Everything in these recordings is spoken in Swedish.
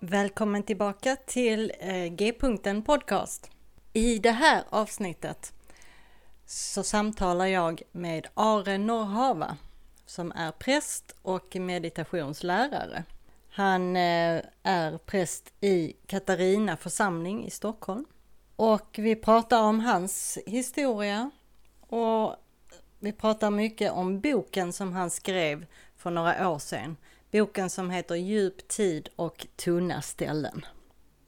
Välkommen tillbaka till eh, G-punkten Podcast. I det här avsnittet så samtalar jag med Are Norrhava som är präst och meditationslärare. Han eh, är präst i Katarina församling i Stockholm. Och vi pratar om hans historia och vi pratar mycket om boken som han skrev för några år sedan Boken som heter Djup tid och tunna ställen.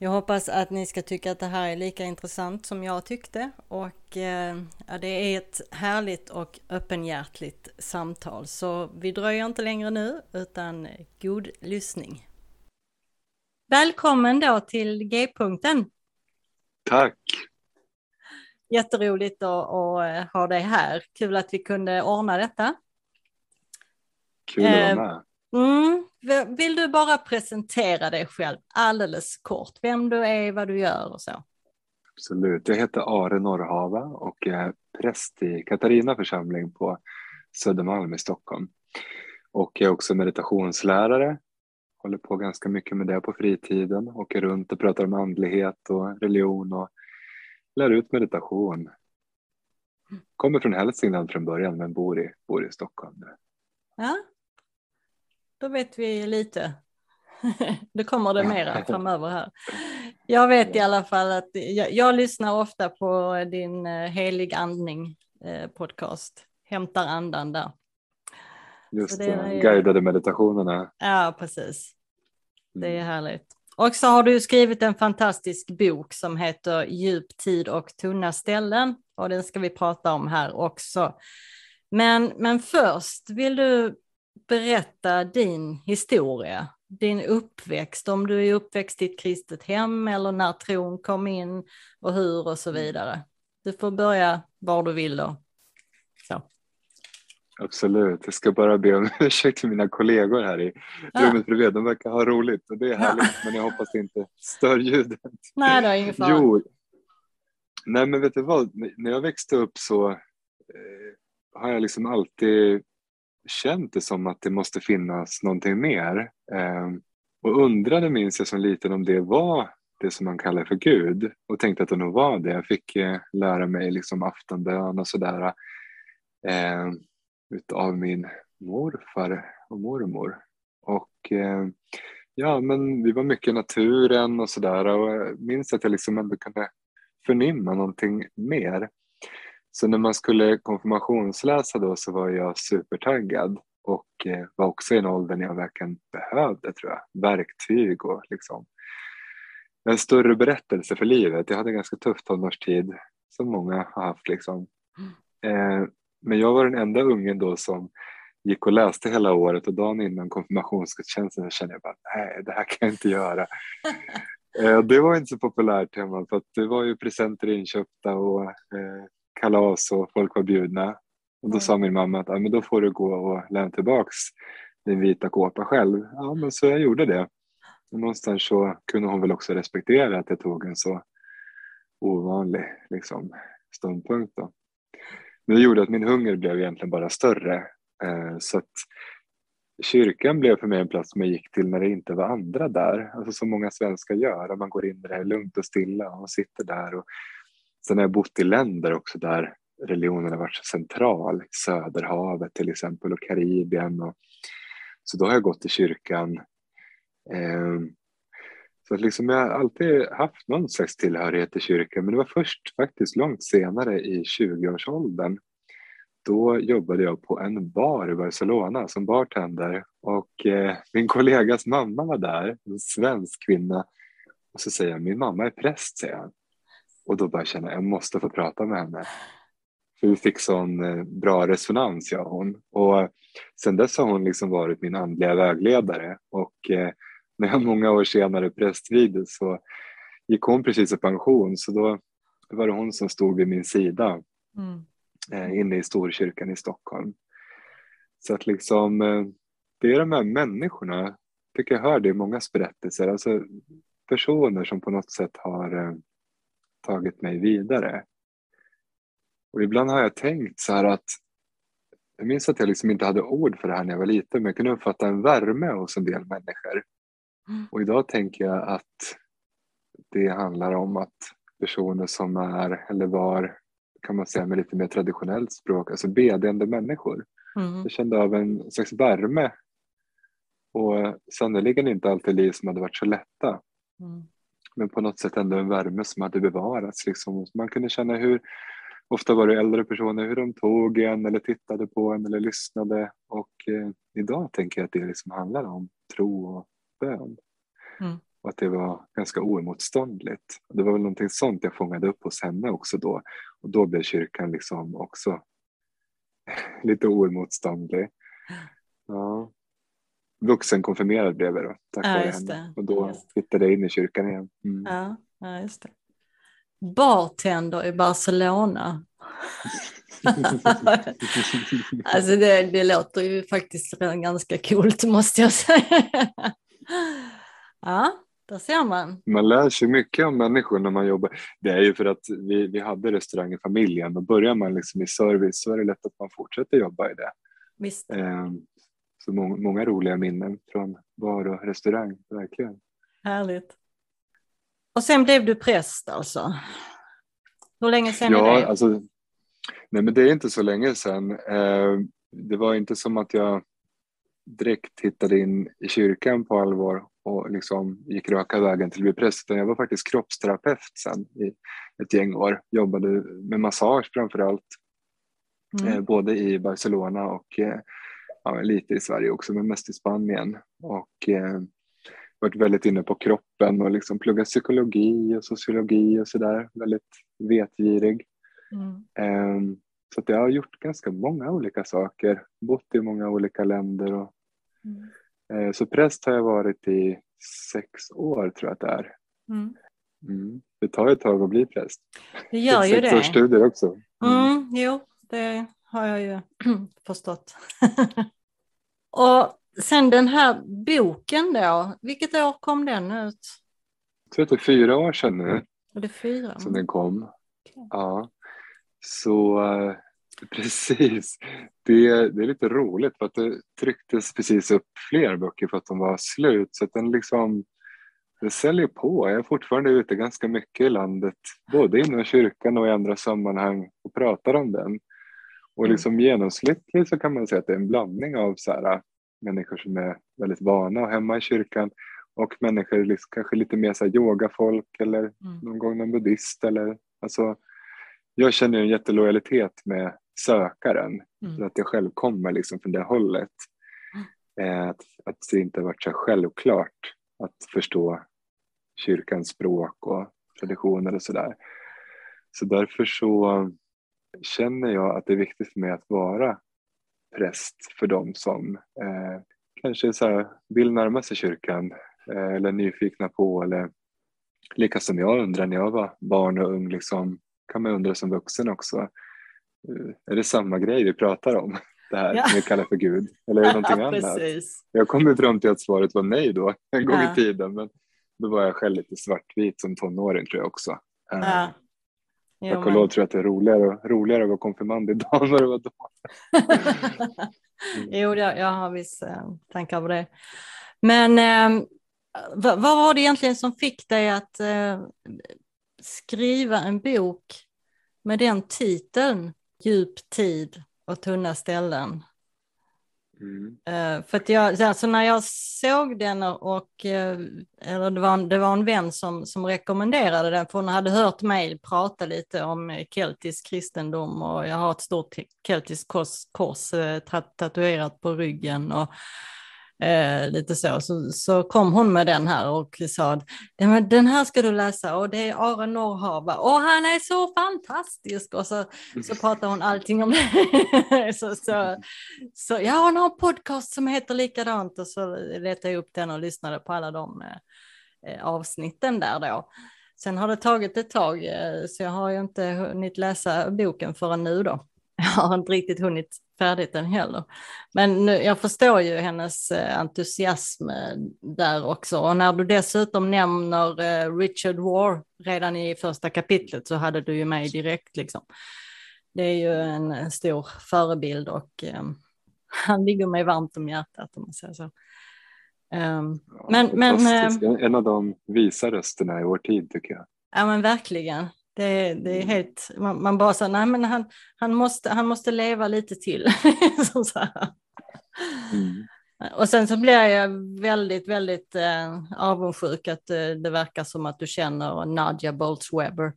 Jag hoppas att ni ska tycka att det här är lika intressant som jag tyckte och eh, det är ett härligt och öppenhjärtligt samtal så vi dröjer inte längre nu utan god lyssning. Välkommen då till G-punkten. Tack! Jätteroligt att, att ha dig här. Kul att vi kunde ordna detta. Kul att vara eh, med. Mm. Vill du bara presentera dig själv alldeles kort, vem du är, vad du gör och så? Absolut, jag heter Are Norrhava och är präst i Katarina församling på Södermalm i Stockholm. Och jag är också meditationslärare, håller på ganska mycket med det på fritiden, åker runt och pratar om andlighet och religion och lär ut meditation. Kommer från Hälsingland från början men bor i, bor i Stockholm nu. Ja, då vet vi lite. Då kommer det mera framöver här. Jag vet i alla fall att jag, jag lyssnar ofta på din eh, helig andning eh, podcast, Hämtar andan där. Just det, det guidade meditationerna. Ja, precis. Det är mm. härligt. Och så har du skrivit en fantastisk bok som heter Djup tid och tunna ställen och den ska vi prata om här också. Men, men först, vill du berätta din historia, din uppväxt, om du är uppväxt i ett kristet hem eller när tron kom in och hur och så vidare. Du får börja var du vill då. Så. Absolut, jag ska bara be om ursäkt till mina kollegor här i ja. rummet bredvid. De verkar ha roligt och det är härligt ja. men jag hoppas det inte stör ljudet. Nej, det är ingen fara. Jo, nej men vet du vad, när jag växte upp så eh, har jag liksom alltid känt det som att det måste finnas någonting mer. Eh, och undrade minns jag som liten om det var det som man kallar för Gud och tänkte att det nog var det. Jag fick eh, lära mig liksom aftonbön och sådär eh, utav min morfar och mormor. Och eh, ja, men vi var mycket i naturen och sådär och jag minns att jag liksom ändå kunde förnimma någonting mer. Så när man skulle konfirmationsläsa då så var jag supertaggad och eh, var också i en ålder när jag verkligen behövde tror jag, verktyg och liksom en större berättelse för livet. Jag hade en ganska tuff tonårstid som många har haft liksom. Eh, men jag var den enda ungen då som gick och läste hela året och dagen innan konfirmationsgudstjänsten kände jag bara nej det här kan jag inte göra. eh, det var inte så populärt hemma för att det var ju presenter inköpta och eh, kalas och folk var bjudna. Och då mm. sa min mamma att ja, men då får du gå och lämna tillbaks din vita kåpa själv. Ja, men så jag gjorde det. Och någonstans så kunde hon väl också respektera att jag tog en så ovanlig liksom, ståndpunkt. Då. Men det gjorde att min hunger blev egentligen bara större. Eh, så att kyrkan blev för mig en plats som jag gick till när det inte var andra där. Alltså som många svenskar gör, man går in där lugnt och stilla och sitter där och Sen har jag bott i länder också där religionen har varit så central, Söderhavet till exempel och Karibien. Och, så då har jag gått i kyrkan. Eh, så att liksom jag har alltid haft någon slags tillhörighet till kyrkan men det var först faktiskt långt senare i 20-årsåldern. Då jobbade jag på en bar i Barcelona som bartender och eh, min kollegas mamma var där, en svensk kvinna. Och så säger jag, min mamma är präst, säger jag. Och då jag känna jag måste få prata med henne. För vi fick sån eh, bra resonans jag och hon. Och sen dess har hon liksom varit min andliga vägledare. Och eh, när jag många år senare prästvigdes så gick hon precis i pension. Så då var det hon som stod vid min sida mm. eh, inne i Storkyrkan i Stockholm. Så att liksom eh, det är de här människorna, tycker jag hör det i många berättelser. Alltså personer som på något sätt har tagit mig vidare. Och ibland har jag tänkt så här att jag minns att jag liksom inte hade ord för det här när jag var liten men jag kunde uppfatta en värme hos en del människor. Mm. Och idag tänker jag att det handlar om att personer som är eller var, kan man säga med lite mer traditionellt språk, alltså bedjande människor. Mm. Jag kände av en slags värme och sannerligen inte alltid liv som hade varit så lätta. Mm. Men på något sätt ändå en värme som hade bevarats. Liksom. Man kunde känna hur, ofta var det äldre personer, hur de tog en eller tittade på en eller lyssnade. Och eh, idag tänker jag att det liksom handlar om tro och bön. Mm. Och att det var ganska oemotståndligt. Det var väl någonting sånt jag fångade upp hos henne också då. Och då blev kyrkan liksom också lite oemotståndlig. Ja. Vuxenkonfirmerad blev jag då, tack Ja, vare henne. Och då hittade jag in i kyrkan igen. Mm. Ja, ja, just det. Bartender i Barcelona. alltså det, det låter ju faktiskt ganska coolt måste jag säga. ja, där ser man. Man lär sig mycket om människor när man jobbar. Det är ju för att vi, vi hade restaurang i familjen och börjar man liksom i service så är det lätt att man fortsätter jobba i det. Visst. Så många, många roliga minnen från bar och restaurang, verkligen. Härligt. Och sen blev du präst alltså? Hur länge sedan Ja, är det? alltså, nej men det är inte så länge sedan. Eh, det var inte som att jag direkt hittade in i kyrkan på allvar och liksom gick raka vägen till att bli präst. utan Jag var faktiskt kroppsterapeut sen i ett gäng år. Jobbade med massage framför allt. Mm. Eh, både i Barcelona och eh, ja, lite i Sverige också, men mest i Spanien. Och eh, varit väldigt inne på kroppen och liksom pluggat psykologi och sociologi och sådär. Väldigt vetgirig. Mm. Eh, så att jag har gjort ganska många olika saker. Bott i många olika länder. Och, Mm. eh, så präst har jag varit i sex år tror jag att det är. Mm. Mm. Det tar ett tag att bli präst. Det gör ju sex års det. studier också. Mm, jo, det har jag ju förstått. och sen den här boken då, vilket år kom den ut? Jag tror att det är fyra år sedan nu. Det fyra? som den kom. Okej. Ja, så eh, precis. Det, det är lite roligt för att det trycktes precis upp fler böcker för att de var slut. Så att den liksom, det säljer på. Jag är fortfarande ute ganska mycket i landet, både inom kyrkan och i andra sammanhang och pratar om den. Och Mm. liksom genomsnittligt så kan man säga att det är en blandning av så här, människor som är väldigt vana och hemma i kyrkan och människor liksom, kanske lite mer så här yogafolk eller Mm. någon gång någon buddhist eller alltså jag känner en jättelojalitet med sökaren Mm. för att jag själv kommer liksom från det hållet. Eh, Att, att det inte har varit så självklart att förstå kyrkans språk och traditioner och sådär. Så därför så känner jag att det är viktigt för mig att vara präst för dem som eh, kanske så här, vill närma sig kyrkan eh, eller är nyfikna på eller lika som jag undrar när jag var barn och ung, liksom, kan man undra som vuxen också. eh, Är det samma grej vi pratar om? Det här Ja. vi kallar för Gud? Eller är det någonting annat? Jag kom fram till att svaret var nej då, en gång Ja. i tiden. Men då var jag själv lite svartvit som tonåring tror jag också. Eh, Ja. Tack och lov tror jag att det är roligare, roligare att vara konfirmand idag än vad det var då. jo, jag, jag har viss eh, tankar på det. Men eh, vad, vad var det egentligen som fick dig att eh, skriva en bok med den titeln, Djup tid och tunna ställen? Mm. Eh, för att jag, alltså när jag såg den och, eh, eller det var, en, det var en vän som, som rekommenderade den, för hon hade hört mig prata lite om eh, keltisk kristendom och jag har ett stort keltiskt kors, kors tatuerat på ryggen och eh, lite så. så. Så kom hon med den här och sa den här ska du läsa och det är Are Norrhava och han är så fantastisk och så, så pratar hon allting om det. så, så, så ja, hon har en podcast som heter likadant och så letade jag upp den och lyssnade på alla de eh, eh, avsnitten där då. Sen har det tagit ett tag eh, så jag har ju inte hunnit läsa boken förrän nu då. Jag har inte riktigt hunnit färdigt den heller. Men nu, jag förstår ju hennes eh, entusiasm eh, där också. Och när du dessutom nämner eh, Richard War redan i första kapitlet så hade du ju mig direkt liksom. Det är ju en, stor förebild och eh, han ligger mig varmt om hjärtat om man säger så. Um, men, men, en av de visa rösterna i vår tid tycker jag. Ja men verkligen. Det, det är mm. helt, man, man bara säger nej men han, han, måste, han måste leva lite till. så mm. Och sen så blir jag väldigt, väldigt eh, avundsjuk att eh, det verkar som att du känner Nadja Boltz-Weber.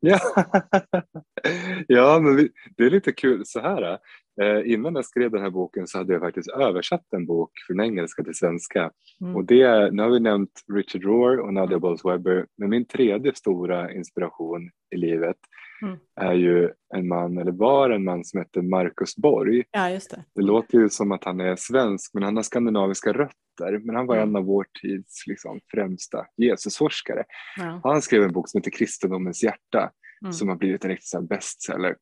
Ja, ja men vi, det är lite kul så här. Eh, innan jag skrev den här boken så hade jag faktiskt översatt en bok från engelska till svenska. Mm. Och det, nu har vi nämnt Richard Rohr och Nadia mm. Bolz-Weber, men min tredje stora inspiration i livet mm. är ju en man, eller var en man som heter Marcus Borg. Ja, just det. det låter ju som att han är svensk, men han har skandinaviska rötter. Men han var mm. en av vår tids liksom, främsta Jesusforskare. Ja. Han skrev en bok som heter Kristendomens hjärta, mm. som har blivit en riktig bestseller.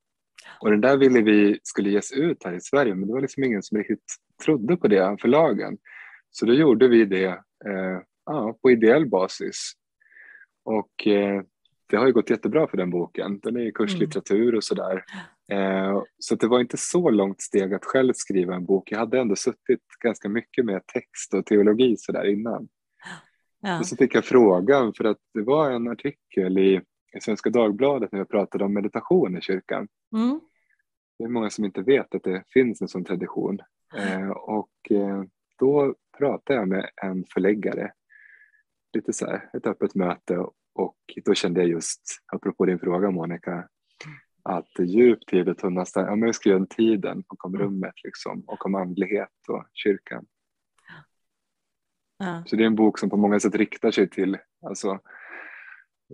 Och den där ville vi skulle ges ut här i Sverige men det var liksom ingen som riktigt trodde på det, förlagen. Så då gjorde vi det eh, ja, på ideell basis. Och eh, det har ju gått jättebra för den boken. Den är i kurslitteratur och sådär. Eh, så det var inte så långt steg att själv skriva en bok. Jag hade ändå suttit ganska mycket med text och teologi sådär innan. Ja. Och så fick jag frågan för att det var en artikel i i Svenska Dagbladet när vi pratade om meditation i kyrkan. Mm. Det är många som inte vet att det finns en sån tradition. Eh, och eh, då pratade jag med en förläggare, lite så här, ett öppet möte och då kände jag just, apropå din fråga Monica, att djupt i det tunnaste, ja men jag skrev om tiden och om mm. rummet liksom och om andlighet och kyrkan. Ja. Så det är en bok som på många sätt riktar sig till alltså,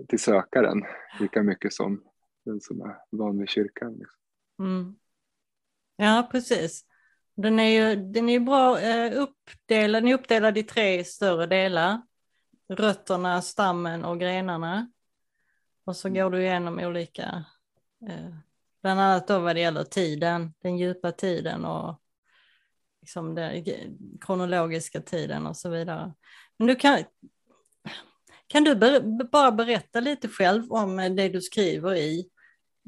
till sökaren lika mycket som den som är van vid kyrkan. Liksom. Mm. Ja, precis. Den är ju, den är bra eh, uppdelad, den är uppdelad i tre större delar. Rötterna, stammen och grenarna. Och så går du igenom olika, eh, bland annat då vad det gäller tiden, den djupa tiden och liksom den kronologiska tiden och så vidare. Men du kan, kan du ber bara berätta lite själv om eh, det du skriver i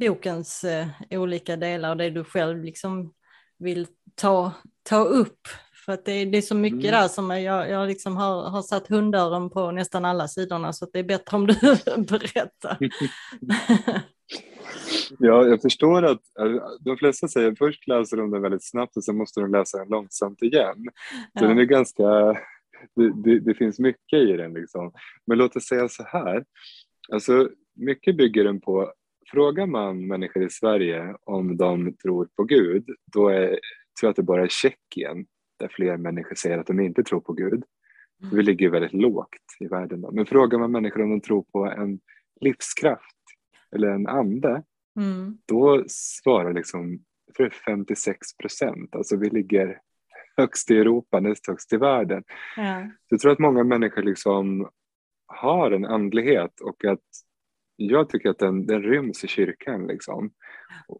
bokens eh, olika delar och det du själv liksom vill ta, ta upp? För att det, det är så mycket mm. där som jag, jag liksom har, har satt hundöron på nästan alla sidorna så det är bättre om du berättar. Ja, jag förstår att de flesta säger först läser de den väldigt snabbt och sen måste de läsa den långsamt igen. Så ja. den är ganska det, det, det, finns mycket i den. Liksom. Men låt oss säga så här, alltså, mycket bygger den på, frågar man människor i Sverige om de tror på Gud, då är, tror jag att det bara är Tjeckien där fler människor säger att de inte tror på Gud. Mm. Vi ligger väldigt lågt i världen. Då. Men frågar man människor om de tror på en livskraft eller en ande, mm. då svarar liksom för 56 procent. Alltså vi ligger högst i Europa, näst högst i världen. Ja. Jag tror att många människor liksom har en andlighet och att jag tycker att den, den ryms i kyrkan. Liksom.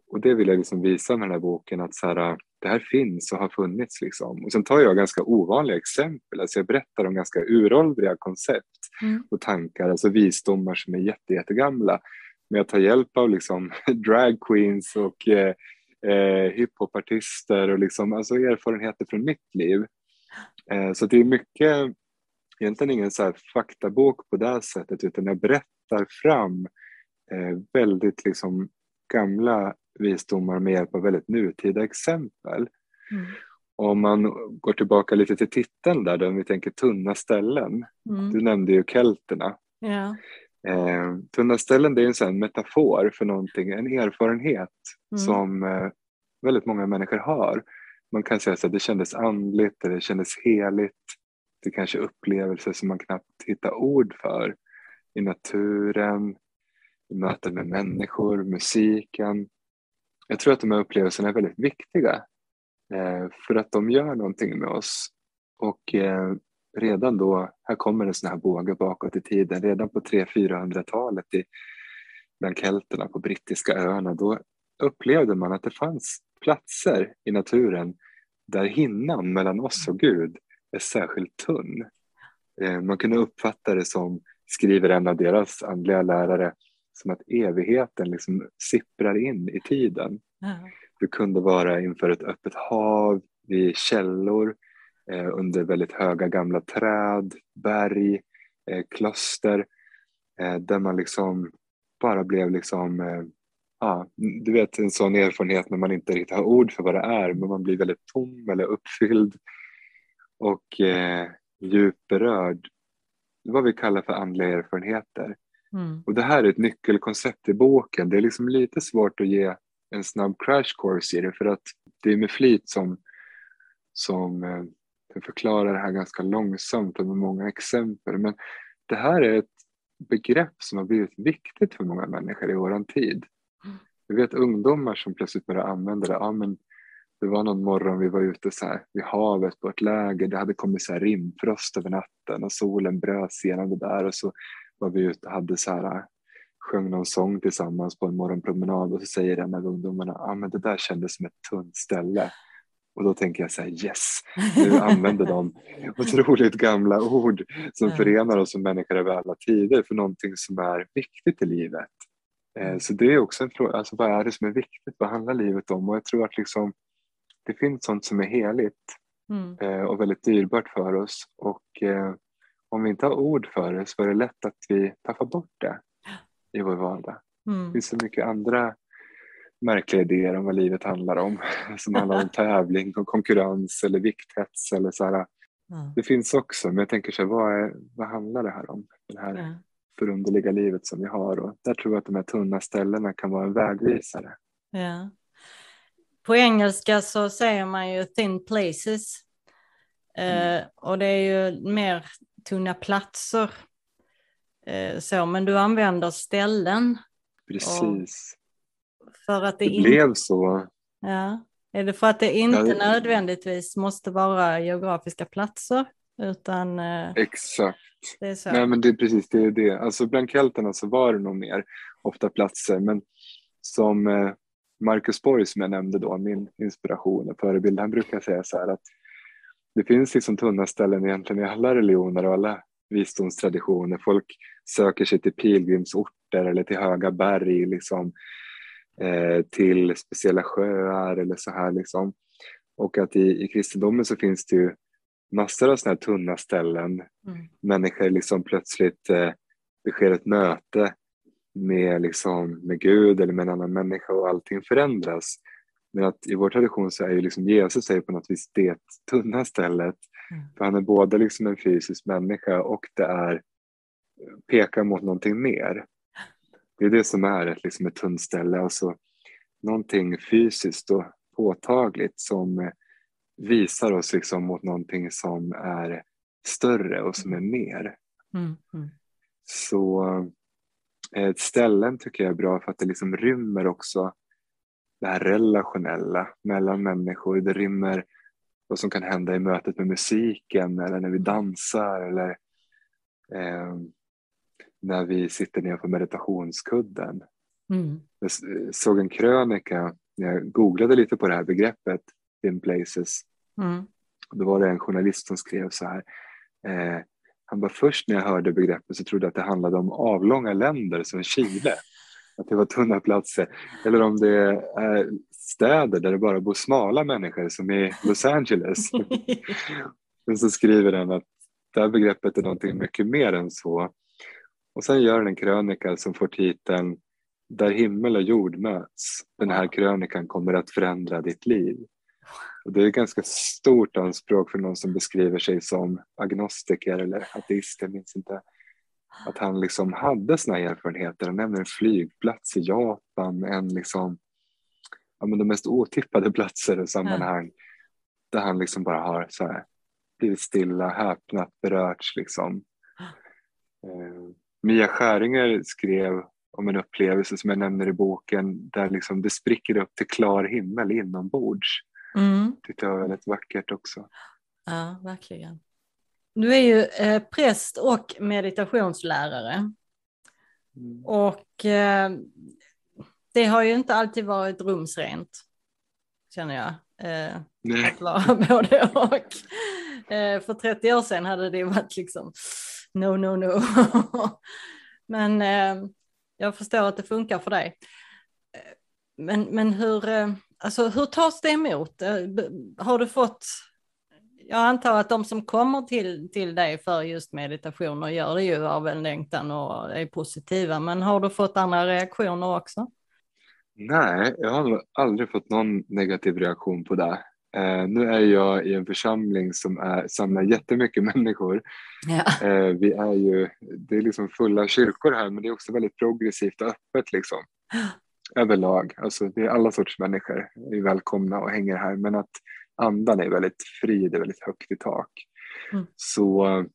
Och det vill jag liksom visa med den här boken, att så här, det här finns och har funnits. Liksom. Och sen tar jag ganska ovanliga exempel, alltså jag berättar om ganska uråldriga koncept mm. och tankar, alltså visdomar som är jätte, jättegamla. Men jag tar hjälp av liksom drag queens och eh, eh, hiphopartister och liksom, alltså erfarenheter från mitt liv. Eh, så det är mycket, egentligen ingen så faktabok på det sättet utan jag berättar fram eh, väldigt liksom gamla visdomar med hjälp av väldigt nutida exempel. Mm. Om man går tillbaka lite till titeln där, där vi tänker tunna ställen. Mm. Du nämnde ju kelterna. Ja. Eh, tunna ställen det är en sån metafor för någonting, en erfarenhet mm. som eh, väldigt många människor har. Man kan säga att det kändes andligt, eller det kändes heligt. Det kanske är upplevelser som man knappt hittar ord för i naturen, i möten med människor, musiken. Jag tror att de här upplevelserna är väldigt viktiga eh, för att de gör någonting med oss. Och eh, redan då, här kommer en sån här båge bakåt i tiden, redan på 300-400-talet bland kelterna på brittiska öarna, då upplevde man att det fanns platser i naturen där hinnan mellan oss och Gud är särskilt tunn. Eh, man kunde uppfatta det som, skriver en av deras andliga lärare, som att evigheten liksom sipprar in i tiden. Du kunde vara inför ett öppet hav, vid källor, under väldigt höga gamla träd, berg, eh, kloster eh, där man liksom bara blev liksom eh, ja, du vet en sån erfarenhet när man inte riktigt har ord för vad det är men man blir väldigt tom eller uppfylld och eh, djupt berörd. Vad vi kallar för andliga erfarenheter. Mm. Och det här är ett nyckelkoncept i boken. Det är liksom lite svårt att ge en snabb crash course i det för att det är med flit som, som eh, förklarar det här ganska långsamt och med många exempel. Men det här är ett begrepp som har blivit viktigt för många människor i våran tid. Mm. Vi vet ungdomar som plötsligt börjar använda det. Ja, men det var någon morgon vi var ute så här vid havet på ett läger. Det hade kommit så här rimfrost över natten och solen bröt igenom det där och så var vi ute och hade så här, sjöng någon sång tillsammans på en morgonpromenad och så säger en av ungdomarna, ja ah, men det där kändes som ett tunt ställe. Och då tänker jag så här, yes, nu använder de otroligt gamla ord som förenar oss som människor över alla tider för någonting som är viktigt i livet. Eh, mm. Så det är också en fråga, alltså vad är det som är viktigt? Vad handlar livet om? Och jag tror att liksom, det finns sånt som är heligt mm. Eh, och väldigt dyrbart för oss. Och eh, om vi inte har ord för det så är det lätt att vi tappar bort det i vår vardag. Mm. Det finns så mycket andra märkliga idéer om vad livet handlar om. Som handlar om tävling och konkurrens eller vikthets eller så här. Mm. Det finns också, men jag tänker så här, vad, är, vad handlar det här om? Det här mm. förunderliga livet som vi har och där tror jag att de här tunna ställena kan vara en vägvisare. Ja. På engelska så säger man ju thin places. Mm. Eh, och det är ju mer tunna platser. Eh, så, men du använder ställen. Precis. För att det, det inte... blev så. Ja. Är det för att det inte ja, nödvändigtvis måste vara geografiska platser? Utan, eh, Exakt. Det är så. Nej men det är precis det. Är det. Alltså bland kelterna så var det nog mer ofta platser. Men som eh, Marcus Borg som jag nämnde då, min inspiration och förebild, han brukar säga så här att det finns liksom tunna ställen egentligen i alla religioner och alla visdomstraditioner. Folk söker sig till pilgrimsorter eller till höga berg, liksom, till speciella sjöar eller så här. Liksom. Och att i, i kristendomen så finns det ju massor av sådana här tunna ställen. Mm. Människor liksom plötsligt, eh, det sker ett möte med, liksom, med Gud eller med en annan människa och allting förändras. Men att i vår tradition så är ju liksom Jesus är på något vis det tunna stället. Mm. För han är både liksom en fysisk människa och det är pekar mot någonting mer. Det är det som är ett, liksom ett tunt ställe, alltså någonting fysiskt och påtagligt som visar oss liksom mot någonting som är större och som är mer. Mm. Mm. Så eh, ställen tycker jag är bra för att det liksom rymmer också det här relationella mellan människor. Det rymmer vad som kan hända i mötet med musiken eller när vi dansar eller eh, när vi sitter ner på meditationskudden. Mm. Jag såg en krönika, jag googlade lite på det här begreppet in places. Mm. Då var det en journalist som skrev så här. Eh, han var först när jag hörde begreppet så trodde jag att det handlade om avlånga länder som Chile att det var tunna platser. Eller om det är städer där det bara bor smala människor som i Los Angeles. Men så skriver den att det här begreppet är någonting mycket mer än så. Och sen gör den en krönika som får titeln Där himmel och jord möts. Den här krönikan kommer att förändra ditt liv. Och det är ett ganska stort anspråk för någon som beskriver sig som agnostiker eller ateist, jag minns inte att han liksom hade såna erfarenheter. Han nämner en flygplats i Japan, en liksom, ja, men de mest otippade platser och sammanhang mm. där han liksom bara har så här, blivit stilla, häpnat, berörts. Liksom. Eh, Mia Skäringer skrev om en upplevelse som jag nämner i boken där liksom det spricker upp till klar himmel inombords. Mm. Det jag var väldigt vackert också. Ja, verkligen. Du är ju eh, präst och meditationslärare. Mm. Och eh, det har ju inte alltid varit rumsrent, känner jag. Eh, Nej. Att vara både och. Eh, för 30 år sedan hade det varit liksom no, no, no. men eh, jag förstår att det funkar för dig. Eh, men, men hur, eh, alltså, hur tas det emot? Eh, har du fått jag antar att de som kommer till, till dig för just meditation och gör det ju av en längtan och är positiva. Men har du fått andra reaktioner också? Nej, jag har aldrig fått någon negativ reaktion på det. Eh, nu är jag i en församling som är, samlar jättemycket människor. Ja. Eh, vi är ju, det är liksom fulla kyrkor här men det är också väldigt progressivt och öppet liksom. Överlag, alltså det är alla sorts människor är välkomna och hänger här men att andan är väldigt fri, det är väldigt högt i tak. Mm. Så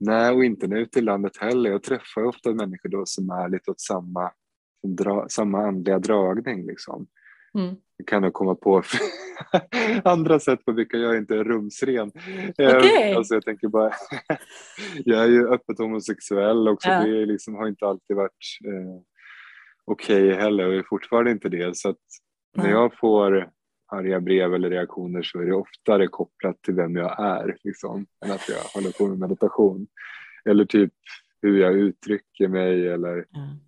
nej, och inte nu ute i landet heller. Jag träffar ofta människor då som är lite åt samma, dra, samma andliga dragning liksom. Mm. Jag kan nog komma på andra sätt på vilka jag inte är rumsren. Okay. Alltså jag tänker bara, jag är ju öppet homosexuell också. Ja. Det liksom, har inte alltid varit eh, okej okay heller och är fortfarande inte det. Så när jag får arga brev eller reaktioner så är det oftare kopplat till vem jag är liksom, än att jag håller på med meditation. Eller typ hur jag uttrycker mig eller mm.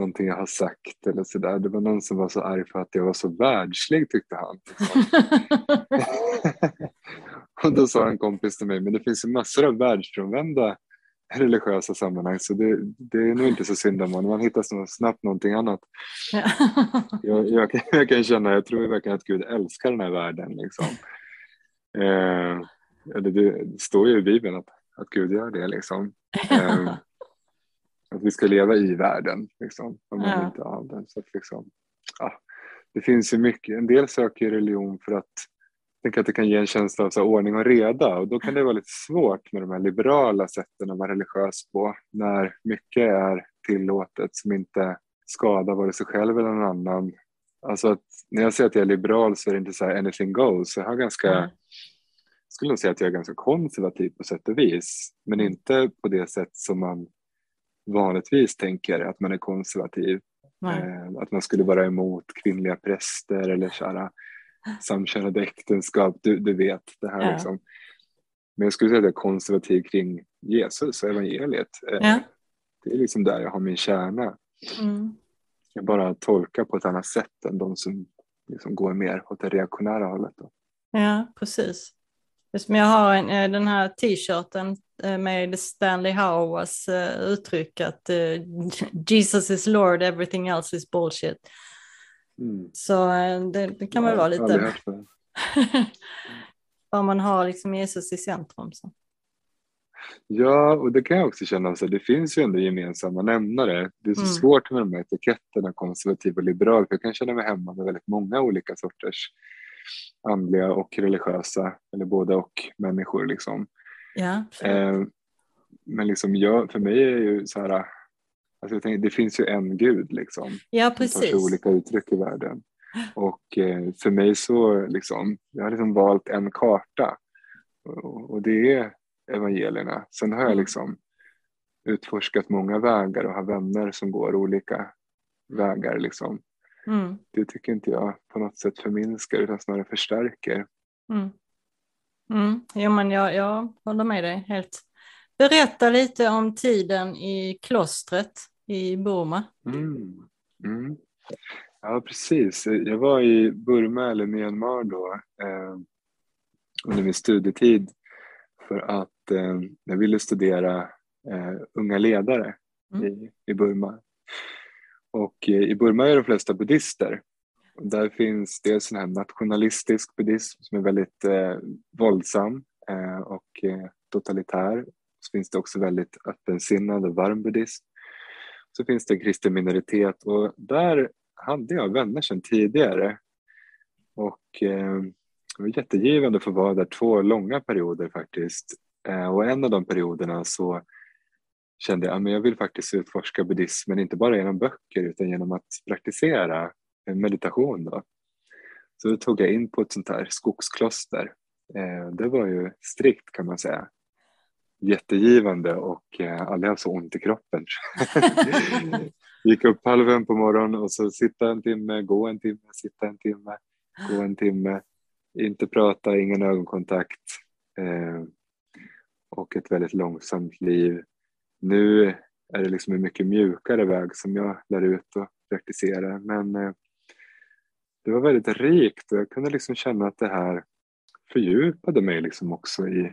Någonting jag har sagt eller sådär. Det var någon som var så arg för att jag var så världslig tyckte han. Och då sa en kompis till mig, men det finns ju massor av världsfrånvända religiösa sammanhang så det, det, är nog inte så synd om man, man hittar så snabbt någonting annat. Ja. jag, jag, jag, kan känna, jag tror verkligen att Gud älskar den här världen. Liksom. Eh, det, det, står ju i Bibeln att, att Gud gör det. Liksom. Eh, att vi ska leva i världen, liksom, om man ja. inte har den. Så att, liksom, ja, det finns ju mycket, en del söker religion för att tänker att det kan ge en känsla av så ordning och reda och då kan det vara lite svårt med de här liberala sätten att vara religiös på när mycket är tillåtet som inte skadar vare sig själv eller någon annan. Alltså att när jag säger att jag är liberal så är det inte så här anything goes. Jag har ganska, mm. skulle nog säga att jag är ganska konservativ på sätt och vis men inte på det sätt som man vanligtvis tänker att man är konservativ. Mm. att man skulle vara emot kvinnliga präster eller här, samkönade äktenskap, du, du vet det här ja. liksom. Men jag skulle säga att jag är konservativ kring Jesus och evangeliet. Eh, ja. Det är liksom där jag har min kärna. Mm. Jag bara tolkar på ett annat sätt än de som liksom går mer åt det reaktionära hållet. Då. Ja, precis. Jag har en, eh, den här t-shirten med Stanley Howers uttryck att Jesus is Lord, everything else is bullshit. Mm. Så eh, det, det, kan väl vara lite... Vad man har liksom Jesus i centrum. Så. Ja, och det kan jag också känna, så det finns ju ändå gemensamma nämnare. Det är så mm. svårt med de här etiketterna, konservativ och liberal, för jag kan känna mig hemma med väldigt många olika sorters andliga och religiösa, eller både och människor. Liksom. Ja, eh, men liksom jag, för mig är ju så här, Alltså jag tänker, det finns ju en gud liksom. Ja, precis. Som tar sig olika uttryck i världen. Och eh, för mig så liksom, jag har liksom valt en karta. Och, och det är evangelierna. Sen har jag mm. liksom utforskat många vägar och har vänner som går olika vägar liksom. Mm. Det tycker inte jag på något sätt förminskar utan snarare förstärker. Mm. Mm. Jo men jag, jag håller med dig helt. Berätta lite om tiden i klostret i Burma. Mm. Mm. Ja, precis. Jag var i Burma eller Myanmar då eh, under min studietid för att eh, jag ville studera eh, unga ledare mm. i, i Burma. Och eh, i Burma är de flesta buddister. Där finns dels en här nationalistisk buddhism som är väldigt eh, våldsam eh, och eh, totalitär. Så finns det också väldigt öppensinnad och varm buddhism så finns det en kristen minoritet och där hade jag vänner sedan tidigare. Och eh, det var jättegivande att få vara där två långa perioder faktiskt. Eh, och en av de perioderna så kände jag att jag vill faktiskt utforska buddhismen, inte bara genom böcker utan genom att praktisera meditation. Då. Så då tog jag in på ett sånt här skogskloster. Eh, det var ju strikt kan man säga jättegivande och eh, aldrig haft så ont i kroppen. Gick upp halv fem på morgonen och så sitta en timme, gå en timme, sitta en timme, gå en timme. Inte prata, ingen ögonkontakt. Eh, och ett väldigt långsamt liv. Nu är det liksom en mycket mjukare väg som jag lär ut och praktiserar. Men eh, det var väldigt rikt och jag kunde liksom känna att det här fördjupade mig liksom också i,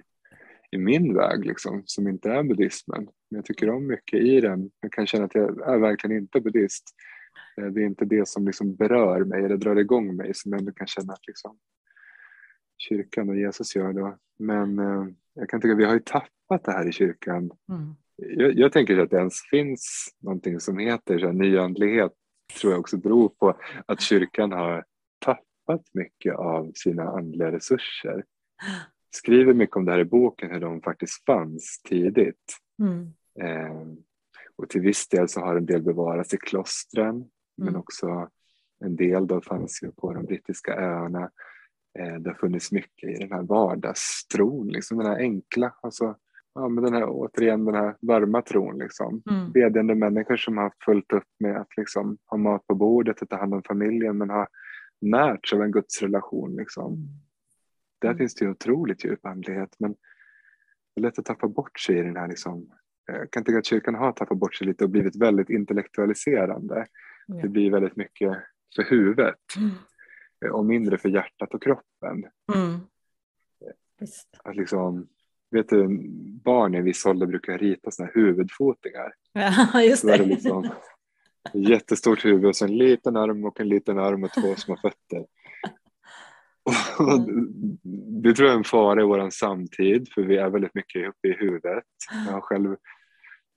i min väg liksom, som inte är buddhismen. Men jag tycker om mycket i den. Jag kan känna att jag är verkligen inte buddhist. Eh, det är inte det som liksom berör mig eller drar igång mig som jag ändå kan känna att liksom kyrkan och Jesus gör. Då. Men eh, jag kan tycka att vi har ju tappat det här i kyrkan. Mm. Jag, jag, tänker att det ens finns någonting som heter så här, nyandlighet tror jag också beror på att kyrkan har tappat mycket av sina andliga resurser. Skriver mycket om det här i boken, hur de faktiskt fanns tidigt. Mm. Eh, och till viss del så har en del bevarats i klostren, mm. men också en del då fanns ju på de brittiska öarna. Eh, det har funnits mycket i den här vardagstron, liksom den här enkla, alltså ja, men den här, återigen den här varma tron. Liksom. Mm. Bedjande människor som har fullt upp med att liksom, ha mat på bordet och ta hand om familjen men har närts av en gudsrelation. Liksom. Mm. Där mm. finns det ju otroligt djup andlighet men det är lätt att tappa bort sig i den här liksom, jag kan tycka att kyrkan har tappat bort sig lite och blivit väldigt intellektualiserande. Ja. Det blir väldigt mycket för huvudet mm. och mindre för hjärtat och kroppen. Mm. Att liksom, vet du, barn i viss ålder brukar rita sådana här huvudfotingar. Ja, just det. det liksom, jättestort huvud och så en liten arm och en liten arm och två små fötter. Mm. Det tror jag är en fara i vår samtid för vi är väldigt mycket uppe i huvudet. Jag har själv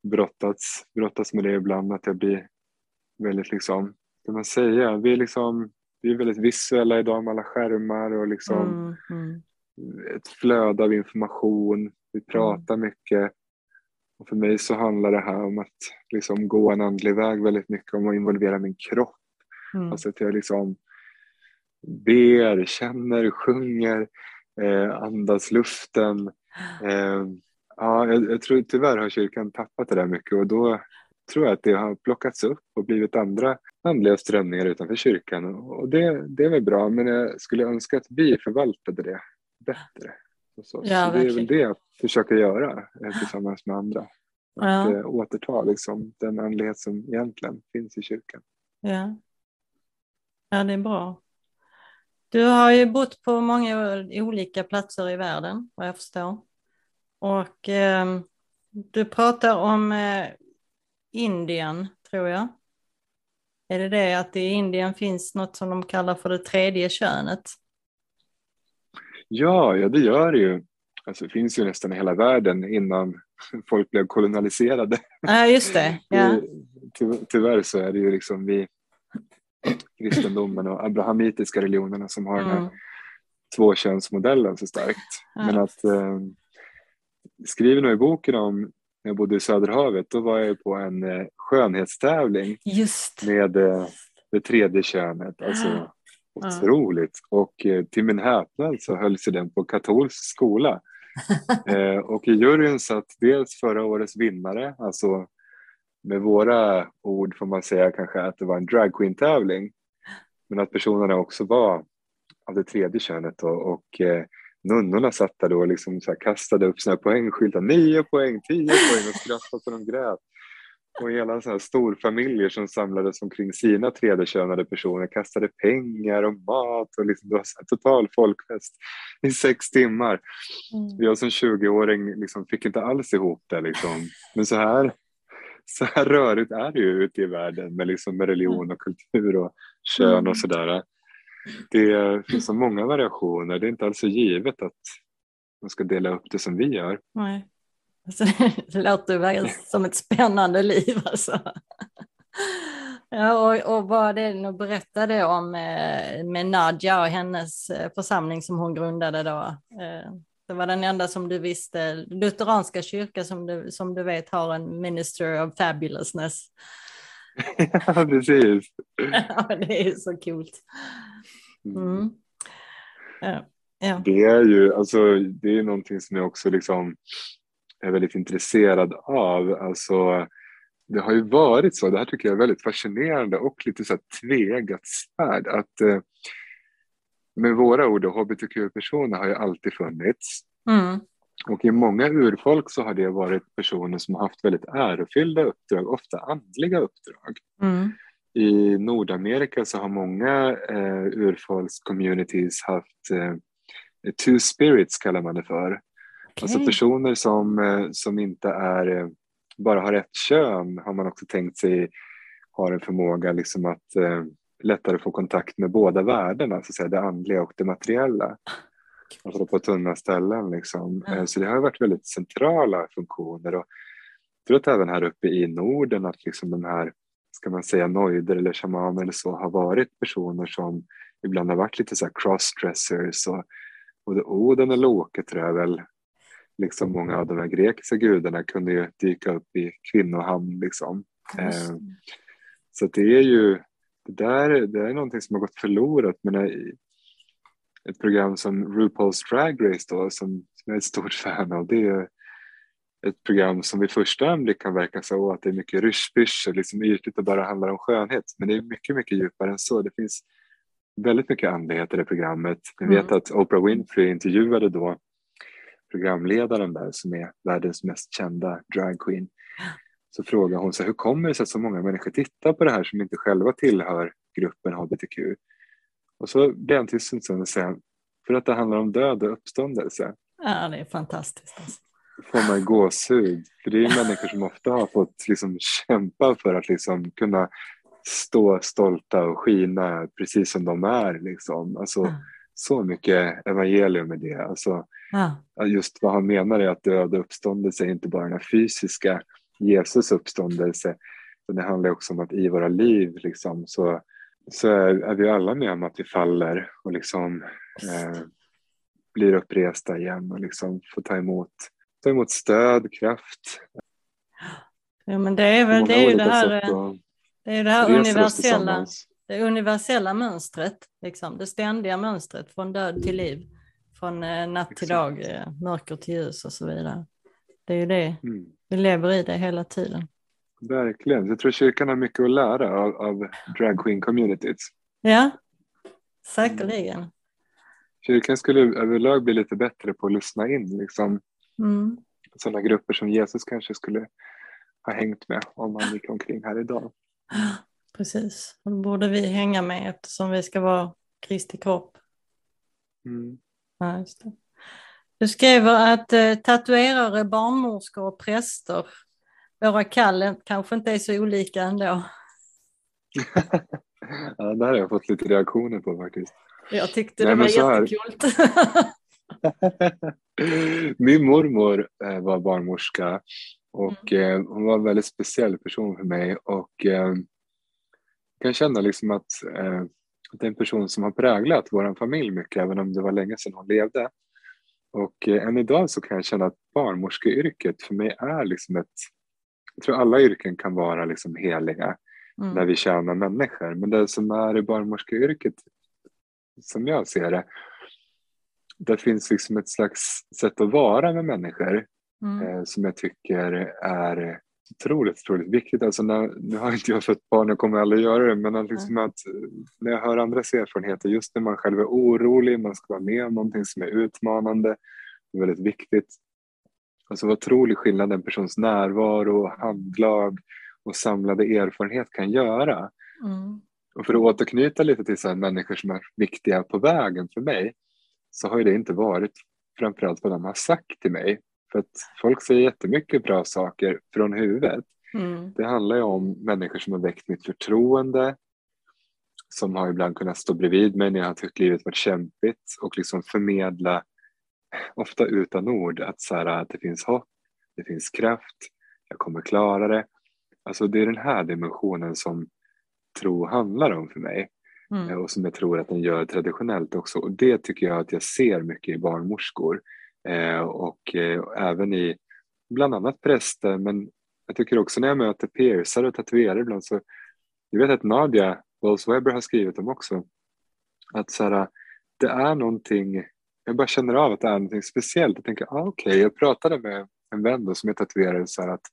brottats, brottats med det ibland att jag blir väldigt liksom, kan man säga, vi är liksom vi är väldigt visuella idag med alla skärmar och liksom mm, mm ett flöde av information, vi pratar mm. mycket. Och för mig så handlar det här om att liksom gå en andlig väg väldigt mycket om att involvera min kropp. Mm. Alltså att jag liksom ber, känner, sjunger, eh, andas luften. Eh, ja, jag, jag, tror tyvärr har kyrkan tappat det där mycket och då tror jag att det har plockats upp och blivit andra andliga strömningar utanför kyrkan. Och det, det är väl bra, men jag skulle önska att vi förvaltade det bättre. Så, ja, så det är väl det jag försöker göra eh, tillsammans med andra. Att ja. Eh, återta liksom, den andlighet som egentligen finns i kyrkan. Ja. ja, det är bra. Du har ju bott på många olika platser i världen, vad jag förstår. Och eh, du pratar om eh, Indien, tror jag. Är det det att i Indien finns något som de kallar för det tredje könet? Ja, ja det gör det ju. Alltså, det finns ju nästan i hela världen innan folk blev kolonialiserade. Ja, just det. Ja. Ty, tyvärr så är det ju liksom vi kristendomen och abrahamitiska religionerna som har mm. den här mm. tvåkönsmodellen så starkt. Ja. Men att eh, skriver nog i boken om när jag bodde i Söderhavet, då var jag på en eh, skönhetstävling med eh, det tredje könet. Alltså, Otroligt. Och eh, till min häpnad så hölls den på katolsk skola. eh, och i juryn satt dels förra årets vinnare, alltså med våra ord får man säga kanske att det var en dragqueen-tävling. Men att personerna också var av det tredje könet då, och eh, nunnorna satt där då och liksom så kastade upp sina poängskyltar, nio poäng, tio poäng och skrattade så de grät. Och hela så här storfamiljer som samlades omkring sina tredjekönade personer kastade pengar och mat och liksom, det var så total folkfest i sex timmar. Mm. Jag som 20-åring liksom fick inte alls ihop det. Liksom. Men så här, så här rörigt är det ju ute i världen med, liksom, med religion och kultur och kön och mm. sådär. Det finns så många variationer. Det är inte alls så givet att man ska dela upp det som vi gör. Nej. Alltså, det låter som ett spännande liv alltså. Ja, och, och vad det nu berättade om eh, med Nadja och hennes eh, församling som hon grundade då. Eh, det var den enda som du visste, lutheranska kyrka som du, som du vet har en minister of fabulousness. Ja, precis. Ja, det är så kul. Mm. mm. Ja. Det är ju, alltså det är någonting som jag också liksom är väldigt intresserad av. Alltså, det har ju varit så, det här tycker jag är väldigt fascinerande och lite så tvegat svärd att eh, med våra ord, hbtq-personer har ju alltid funnits. Mm. Och i många urfolk så har det varit personer som har haft väldigt ärofyllda uppdrag, ofta andliga uppdrag. Mm. I Nordamerika så har många eh, urfolks communities haft eh, two spirits kallar man det för. Okay. Alltså personer som, eh, som inte är, eh, bara har ett kön har man också tänkt sig har en förmåga liksom att eh, lättare få kontakt med båda världarna, så att säga, det andliga och det materiella. Alltså på tunna ställen. Liksom. Mm. Så det har varit väldigt centrala funktioner. Och jag tror att även här uppe i Norden att liksom de här ska man säga noider eller shamaner eller så har varit personer som ibland har varit lite så här crossdressers och både Oden och Loke tror jag väl liksom många av de här grekiska gudarna kunde ju dyka upp i kvinnohamn liksom. Eh, så det är ju det där det är någonting som har gått förlorat men ett program som RuPaul's Drag Race då som, jag är ett stort fan av det är ett program som vid första anblick kan verka så att det är mycket ryschbysch och liksom ytligt och bara handlar om skönhet. Men det är mycket, mycket djupare än så. Det finns väldigt mycket andlighet i det programmet. Jag vet mm. att Oprah Winfrey intervjuade då programledaren där som är världens mest kända dragqueen. Så frågade hon sig hur kommer det sig att så många människor tittar på det här som inte själva tillhör gruppen hbtq? Och så blev han tyst en stund och sa för att det handlar om död och uppståndelse. Ja, det är fantastiskt. Alltså får man gåshud. För det är människor som ofta har fått liksom kämpa för att liksom kunna stå stolta och skina precis som de är. Liksom. Alltså, mm. Så mycket evangelium i det. Alltså, mm. Just vad han menar är att död och uppståndelse är inte bara den fysiska Jesus uppståndelse. Men det handlar också om att i våra liv liksom, så, så är, är vi alla med om att vi faller och liksom, eh, blir uppresta igen och liksom får ta emot ta emot stöd, kraft. Ja, men det är väl det är ju det här, det, är det här universella, det universella mönstret, liksom, det ständiga mönstret från död till liv, från eh, natt till dag, eh, mörker till ljus och så vidare. Det är ju det, mm. vi lever i det hela tiden. Verkligen, jag tror kyrkan har mycket att lära av, av drag communities. Ja, säkerligen. Kyrkan skulle överlag bli lite bättre på att lyssna in liksom, Mm. Sådana grupper som Jesus kanske skulle ha hängt med om han gick omkring här idag. Precis, och då borde vi hänga med eftersom vi ska vara Kristi kropp. Mm. Ja. Du skriver att eh, tatuerare, barnmorskor och präster, våra kall kanske inte är så olika ändå. ja, det har jag fått lite reaktioner på faktiskt. Jag tyckte Nej, det var jättekul. Min mormor eh, var barnmorska och mm. eh, hon var en väldigt speciell person för mig och eh, kan känna liksom att det är en person som har präglat vår familj mycket även om det var länge sedan hon levde. Och än idag så kan jag känna att barnmorskeyrket för mig är liksom ett, jag tror alla yrken kan vara liksom heliga mm. när vi tjänar människor men det som är i barnmorskeyrket som jag ser det det finns liksom ett slags sätt att vara med människor mm. eh, som jag tycker är otroligt, otroligt viktigt. Alltså när, nu har inte jag fått barn och kommer aldrig göra det, men liksom att, när jag hör andras erfarenheter, just när man själv är orolig, man ska vara med om någonting som är utmanande, det är väldigt viktigt. Alltså vad otrolig skillnad en persons närvaro, handlag och samlade erfarenhet kan göra. Mm. Och för att återknyta lite till så här människor som är viktiga på vägen för mig, så har det inte varit framförallt vad de har sagt till mig. För att folk säger jättemycket bra saker från huvudet. Mm. Det handlar ju om människor som har väckt mitt förtroende, som har ibland kunnat stå bredvid mig när jag har tyckt livet varit kämpigt och liksom förmedla, ofta utan ord, att, så här, att det finns hopp, det finns kraft, jag kommer klara det. Alltså det är den här dimensionen som tro handlar om för mig. Mm. Och som jag tror att den gör traditionellt också. Och det tycker jag att jag ser mycket i barnmorskor Eh, och eh, även i bland annat präster men jag tycker också när jag möter piercar och tatuerare ibland så jag vet att Nadia Walls-Weber har skrivit om också att så här, det är någonting jag bara känner av att det är någonting speciellt. Jag tänker, ah, okej, okay. jag pratade med en vän då, som är tatuerare så här att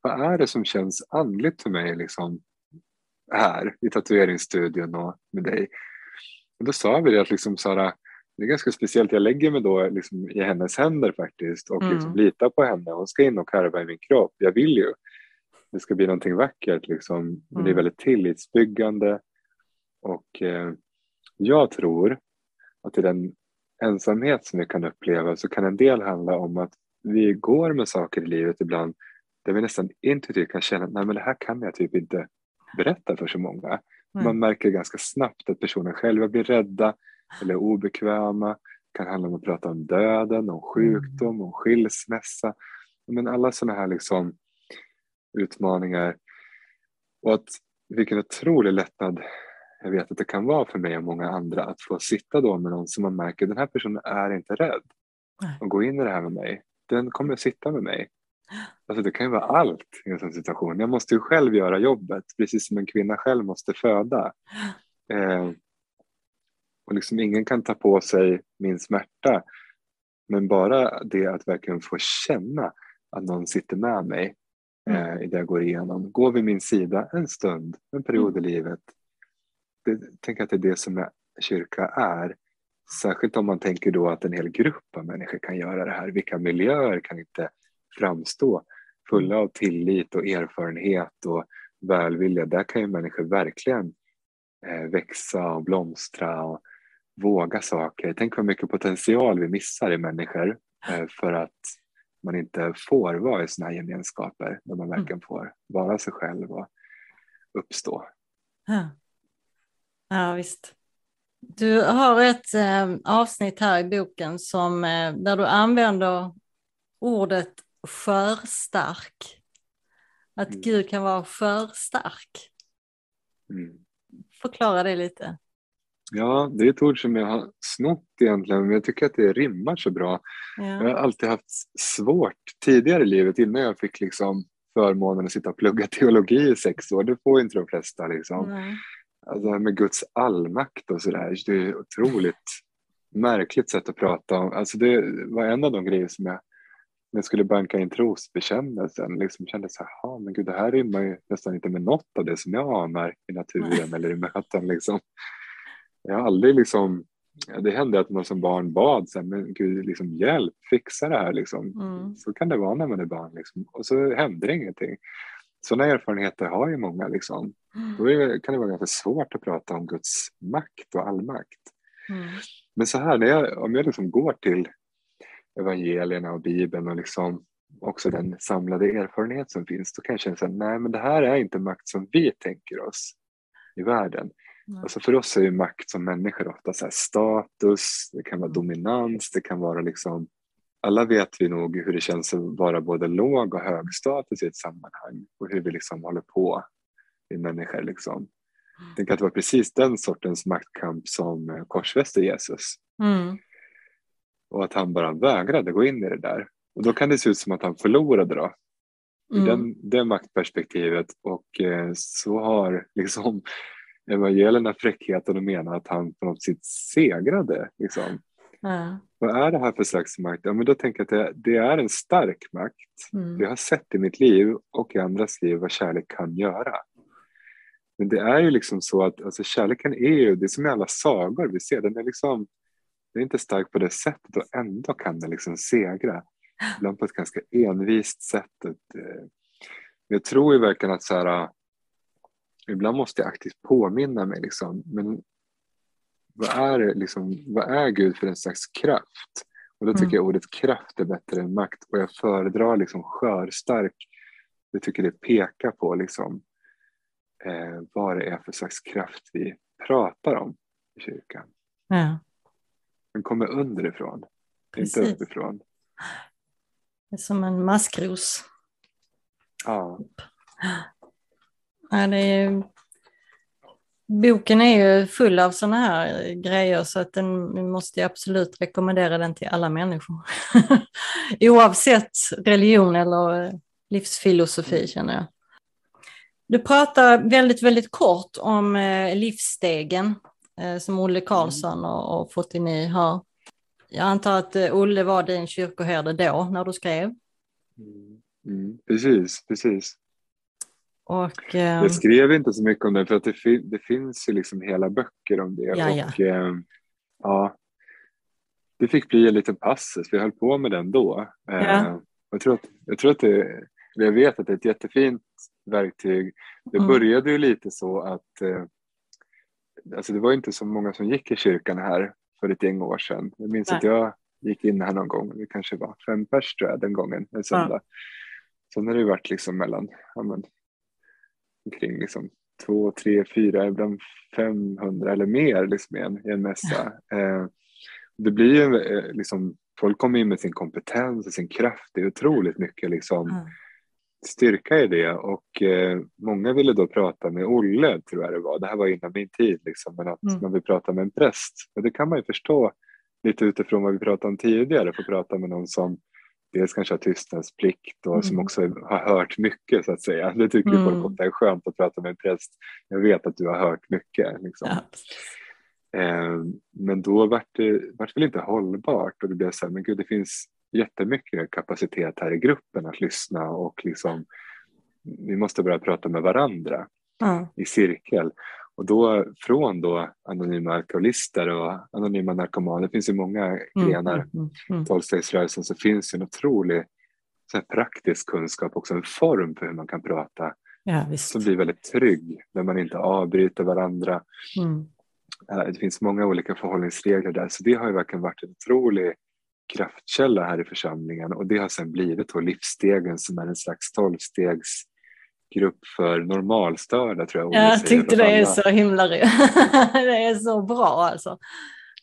vad är det som känns andligt för mig liksom här i tatueringsstudion och med dig. Och då sa vi det att liksom, Sara, det är ganska speciellt, jag lägger mig då liksom i hennes händer faktiskt och mm. liksom litar på henne. Hon ska in och karva i min kropp, jag vill ju. Det ska bli någonting vackert, liksom. Mm. det är mm. väldigt tillitsbyggande. Och eh, jag tror att i den ensamhet som vi kan uppleva så kan en del handla om att vi går med saker i livet ibland där vi nästan intuitivt kan känna att Nej, men det här kan jag typ inte berätta för så många. Mm. Man märker ganska snabbt att personer själva blir rädda eller obekväma. Det kan handla om att prata om döden, om sjukdom, om skilsmässa. Men alla sådana här liksom utmaningar. Och att vilken otrolig lättnad jag vet att det kan vara för mig och många andra att få sitta då med någon som man märker den här personen är inte rädd och gå in i det här med mig. Den kommer att sitta med mig. Alltså det kan ju vara allt i en sån situation. Jag måste ju själv göra jobbet precis som en kvinna själv måste föda. Eh, och liksom ingen kan ta på sig min smärta. Men bara det att verkligen få känna att någon sitter med mig mm. eh, i det jag går igenom. Gå vid min sida en stund, en period mm. i livet. Det, tänk att det är det som kyrka är. Särskilt om man tänker då att en hel grupp av människor kan göra det här. Vilka miljöer kan inte framstå fulla av tillit och erfarenhet och välvilja. Där kan ju människor verkligen eh, växa och blomstra och våga saker. Tänk vad mycket potential vi missar i människor eh, för att man inte får vara i sådana här gemenskaper där man mm. verkligen får vara sig själv och uppstå. Ja, ja visst. Du har ett eh, avsnitt här i boken som, eh, där du använder ordet skörstark. Att mm. Gud kan vara skörstark. Mm. Förklara det lite. Ja, det är ett ord som jag har snott egentligen, men jag tycker att det rimmar så bra. Ja. Jag har alltid haft svårt tidigare i livet, innan jag fick liksom förmånen att sitta och plugga teologi i sex år. Det får inte de flesta. Liksom. Alltså med Guds allmakt och sådär, det är ett otroligt märkligt sätt att prata om. Alltså det var en av de grejer som jag när jag skulle banka in trosbekännelsen liksom kände så här, men gud det här rimmar ju nästan inte med något av det som jag anar i naturen eller i möten. Liksom. Jag har aldrig liksom, det hände att man som barn bad, så här, men gud liksom, hjälp, fixa det här. Liksom. Mm. Så kan det vara när man är barn liksom. och så händer det ingenting. Sådana erfarenheter har ju många. Liksom. Mm. Då kan det vara ganska svårt att prata om Guds makt och allmakt. Mm. Men så här, när jag, om jag liksom går till evangelierna och Bibeln och liksom också den samlade erfarenhet som finns, då kan jag känna att nej men det här är inte makt som vi tänker oss i världen. Mm. Alltså för oss är ju makt som människor ofta så status, det kan vara dominans, det kan vara liksom alla vet vi nog hur det känns att vara både låg och hög status i ett sammanhang och hur vi liksom håller på i människor. Liksom. Mm. Tänk att det var precis den sortens maktkamp som korsfäste Jesus. Mm och att han bara vägrade gå in i det där. Och då kan det se ut som att han förlorade då. Mm. Den, det maktperspektivet och eh, så har liksom evangelierna fräckheten att mena att han på något sätt segrade. Liksom. Mm. Vad är det här för slags makt? Ja, men då tänker jag att det, det är en stark makt. Mm. Jag har sett i mitt liv och i andras liv vad kärlek kan göra. Men det är ju liksom så att alltså, kärleken är ju, det är som i alla sagor vi ser, den är liksom det är inte stark på det sättet och ändå kan den liksom segra. Ibland på ett ganska envist sätt. Eh, jag tror ju verkligen att så här, ibland måste jag aktivt påminna mig liksom, men vad är, liksom, vad är Gud för en slags kraft? Och då tycker mm. jag ordet kraft är bättre än makt och jag föredrar liksom skörstark. Jag tycker det pekar på liksom, eh, vad det är för slags kraft vi pratar om i kyrkan. Ja. Den kommer underifrån, Precis. inte uppifrån. Det är som en maskros. Ja. Ja det är boken är ju full av sådana här grejer så att den, måste absolut rekommendera den till alla människor. Oavsett religion eller livsfilosofi mm. känner jag. Du pratar väldigt, väldigt kort om eh, livsstegen Eh, som Olle mm. Karlsson och, och Fotini har. Jag antar att eh, Olle var din kyrkoherde då när du skrev? Mm, mm precis, precis. Och, eh, jag skrev inte så mycket om det för att det, fin det finns ju liksom hela böcker om det. Ja, och, eh, ja, det fick bli en liten passus, vi höll på med den då. Eh, ja. jag, tror att, jag tror att det, jag vet att det är ett jättefint verktyg. Det mm. började ju lite så att eh, alltså det var inte så många som gick i kyrkan här för ett gäng år sedan. Jag minns Nej. att jag gick in här någon gång, det kanske var fem pers tror jag den gången, en söndag. Sen har det varit liksom mellan, ja, men, omkring liksom två, tre, fyra, ibland 500 eller mer liksom i en, i en mässa. Eh, det blir ju eh, liksom, folk kommer in med sin kompetens och sin kraft, det är otroligt mycket liksom Mm. styrka i det och eh, många ville då prata med Olle tror jag det var, det här var innan min tid liksom, men att Mm. man vill prata med en präst. Och det kan man ju förstå lite utifrån vad vi pratade om tidigare, få prata med någon som dels kanske har tystnadsplikt och som Mm. också har hört mycket så att säga. Det tycker Mm. folk ofta är skönt att prata med en präst. Jag vet att du har hört mycket. Liksom. Ja. Eh, men då vart det vart väl inte hållbart och det blev så här, men gud det finns jättemycket kapacitet här i gruppen att lyssna och liksom vi måste börja prata med varandra Mm. i cirkel. Och då från då anonyma alkoholister och anonyma narkomaner, det finns ju många grenar Mm. Mm. Mm. tolvstegsrörelsen så finns det en otrolig så här, praktisk kunskap, också en form för hur man kan prata Ja, som blir väldigt trygg, där man inte avbryter varandra. Mm. Eh, Det finns många olika förhållningsregler där, så det har ju verkligen varit en otrolig kraftkälla här i församlingen och det har sedan blivit då livsstegen som är en slags tolvstegsgrupp för normalstörda tror jag Jag tyckte det är så himla Det är så bra alltså.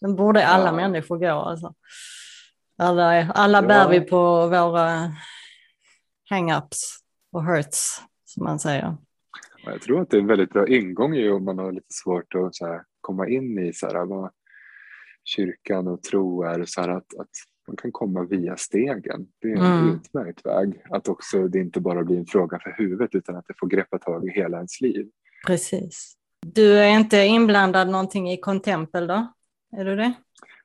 Den borde alla Ja. människor gå alltså. Alla, alla Ja. bär vi på våra hang-ups och hurts, som man säger. Jag tror att det är en väldigt bra ingång ju om man har lite svårt att komma in i så här, vad kyrkan och tro är. Så här, att, att man kan komma via stegen. Det är en Mm. utmärkt väg. Att också det inte bara blir en fråga för huvudet utan att det får greppa tag i hela ens liv. Precis. Du är inte inblandad någonting i Contempel då? Är du det?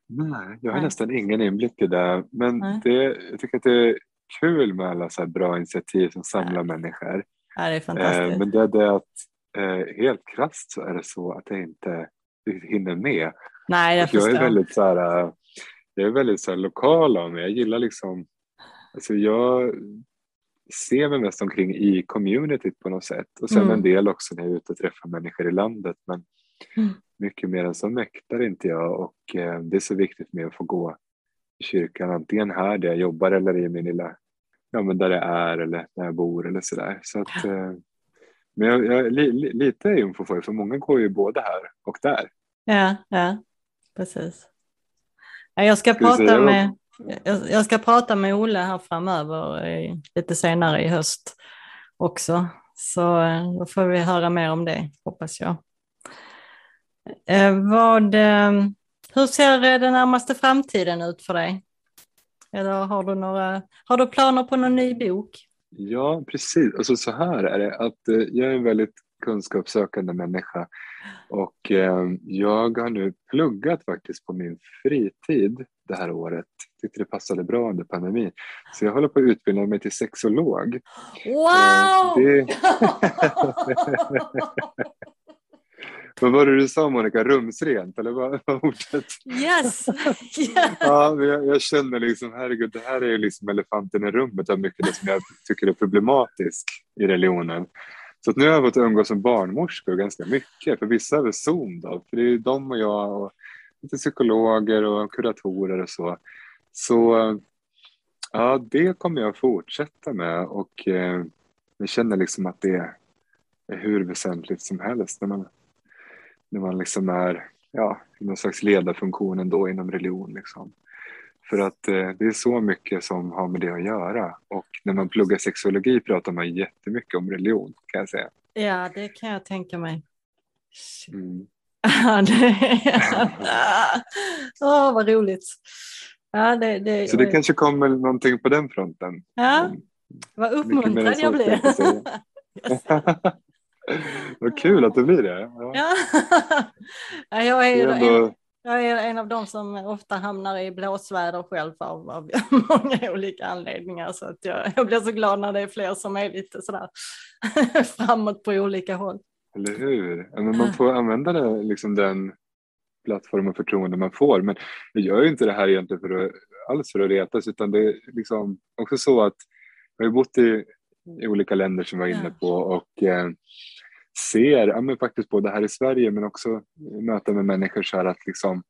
Nej, jag har Nej. nästan ingen inblick i det. Men Nej. det, jag tycker att det är kul med alla så bra initiativ som samlar människor. Ja, det är Eh, fantastiskt. men det är det att eh, helt krasst så är det så att det inte hinner med. Nej, jag jag är väldigt så här, äh, jag är väldigt så här lokal av mig. Jag gillar liksom, alltså jag ser mig mest omkring i communityt på något sätt. Och sen Mm. en del också när jag är ute och träffar människor i landet. Men Mm. mycket mer än så mäktar inte jag och eh, det är så viktigt med att få gå i kyrkan antingen här där jag jobbar eller i min lilla, ja men där jag är eller där jag bor eller sådär. Så att, eh, men jag, jag, li, li, lite info får jag, för många går ju både här och där. Ja, ja, precis. Ja, Jag ska, prata med, jag, ska prata med Olle här framöver, eh, lite senare i höst också. Så eh, då får vi höra mer om det, hoppas jag. Eh, vad, hur ser den närmaste framtiden ut för dig? Eller har du, några, har du planer på någon ny bok? Ja, precis. Alltså så här är det att jag är väldigt kunskapssökande människa och eh, jag har nu pluggat faktiskt på min fritid det här året. Tyckte det passade bra under pandemin. Så jag håller på att utbilda mig till sexolog. Wow! det- Vad var det du sa Monica, rumsrent eller vad var ordet? yes! Yeah. Ja, jag, jag känner liksom, herregud, det här är ju liksom elefanten i rummet av mycket det som jag tycker är problematiskt i religionen. Så att nu har jag fått umgås med barnmorskor ganska mycket, för vissa över Zoom då, för det är ju de och jag och lite psykologer och kuratorer och så. Så ja, det kommer jag fortsätta med och eh, jag känner liksom att det är hur väsentligt som helst när man, när man liksom är ja, i någon slags ledarfunktion ändå inom religion. Liksom. För att eh, det är så mycket som har med det att göra. Och när man pluggar sexologi pratar man jättemycket om religion kan jag säga. Ja, det kan jag tänka mig. Mm. Åh, vad roligt. Ja, det, det, Så det kanske kommer någonting på den fronten. ja, Mm. vad uppmuntrad jag jag blir. Vad kul att det blir det. Ja. Ja. Ja, jag, är är ändå, jag är en av dem som ofta hamnar i blåsväder själv av, av många olika anledningar. Så att jag, jag blir så glad när det är fler som är lite sådär framåt på olika håll. eller hur? Men man får använda det, liksom den plattform och förtroende man får. Men jag gör ju inte det här egentligen för att, alls för att retas utan det är liksom också så att jag har bott i, i olika länder som jag var inne på och eh, ser, ja, men faktiskt både här i Sverige men också möta med människor så här att liksom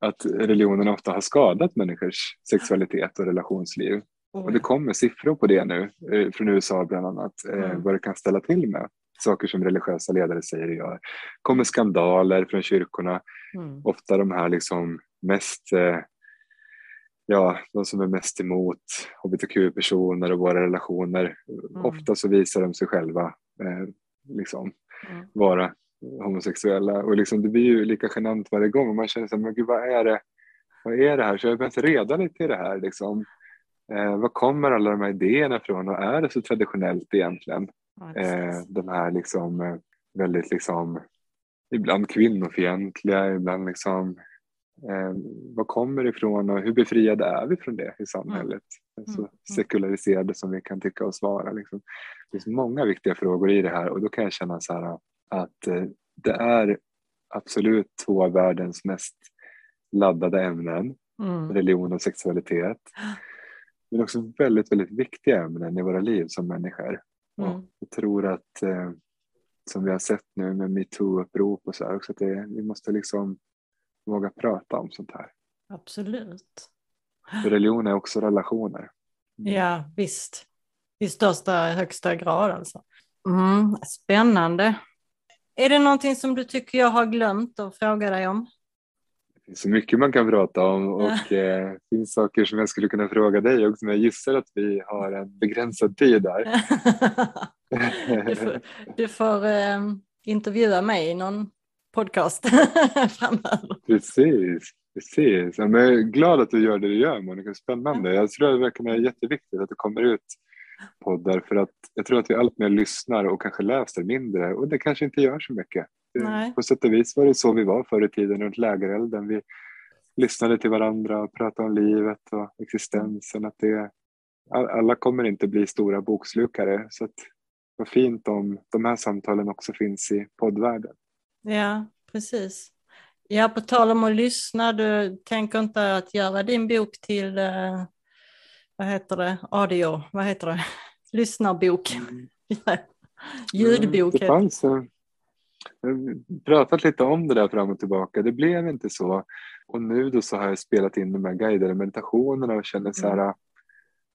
att religionen ofta har skadat människors sexualitet och relationsliv. Oh, Och det kommer siffror på det nu, eh, från USA bland annat, eh, Mm. vad det kan ställa till med. Saker som religiösa ledare säger och gör. kommer skandaler från kyrkorna, Mm. ofta de här liksom mest, eh, ja, de som är mest emot hbtq-personer och våra relationer. Ofta så visar de sig själva eh, liksom Mm. vara homosexuella och liksom det blir ju lika genant varje gång och man känner sig, men gud vad är det, vad är det här? Så jag har börjat reda lite i det här liksom. Eh, var kommer alla de här idéerna ifrån och är det så traditionellt egentligen? Ja, Eh, de här liksom eh, väldigt liksom ibland kvinnofientliga, ibland liksom eh, vad kommer det ifrån och hur befriade är vi från det i samhället? Så Mm. sekulariserade som vi kan tycka oss vara. Liksom. Det finns många viktiga frågor i det här och då kan jag känna så här att eh, det är absolut två av världens mest laddade ämnen, Mm. religion och sexualitet. Men också väldigt, väldigt viktiga ämnen i våra liv som människor. Mm. Jag tror att, eh, som vi har sett nu med metoo-upprop och så här också, att det, vi måste liksom våga prata om sånt här. Absolut. För religion är också relationer. Ja, visst. I största högsta grad alltså. Mm, spännande. Är det någonting som du tycker jag har glömt att fråga dig om? Det finns så mycket man kan prata om och eh, det finns saker som jag skulle kunna fråga dig också, men jag gissar att vi har en begränsad tid där. du får, du får eh, intervjua mig i någon podcast framöver. Precis, precis. Jag är glad att du gör det du gör Monica, spännande. Jag tror att det verkligen är jätteviktigt att det kommer ut poddar för att jag tror att vi allt mer lyssnar och kanske läser mindre och det kanske inte gör så mycket. Nej. På sätt och vis var det så vi var förr i tiden runt lägerelden. Vi lyssnade till varandra och pratade om livet och existensen. Att det, all- alla kommer inte bli stora bokslukare så att vad fint om de här samtalen också finns i poddvärlden. Ja, precis. Ja, på tal om att lyssna, du tänker inte att göra din bok till, eh, vad heter det, audio, vad heter det, lyssnarbok, ljudbok. Mm, Det heter fanns pratat lite om det där fram och tillbaka. Det blev inte så. Och nu då så har jag spelat in de här guidade meditationerna och känner så här Mm.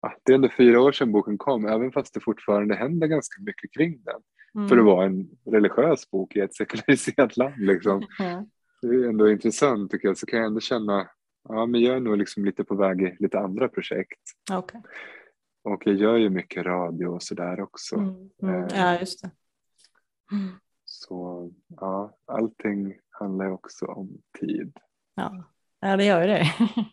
ah, det är ändå fyra år sedan boken kom, även fast det fortfarande händer ganska mycket kring den. Mm. För att vara en religiös bok i ett sekulariserat land. Liksom. Ja. Det är ändå intressant tycker jag. Så kan jag ändå känna, ja men jag är nog liksom lite på väg i lite andra projekt. Okej. Och jag gör ju mycket radio och sådär också. Mm. Mm. Eh. Ja, just det. Mm. Så ja, allting handlar ju också om tid. Ja. ja, det gör ju det.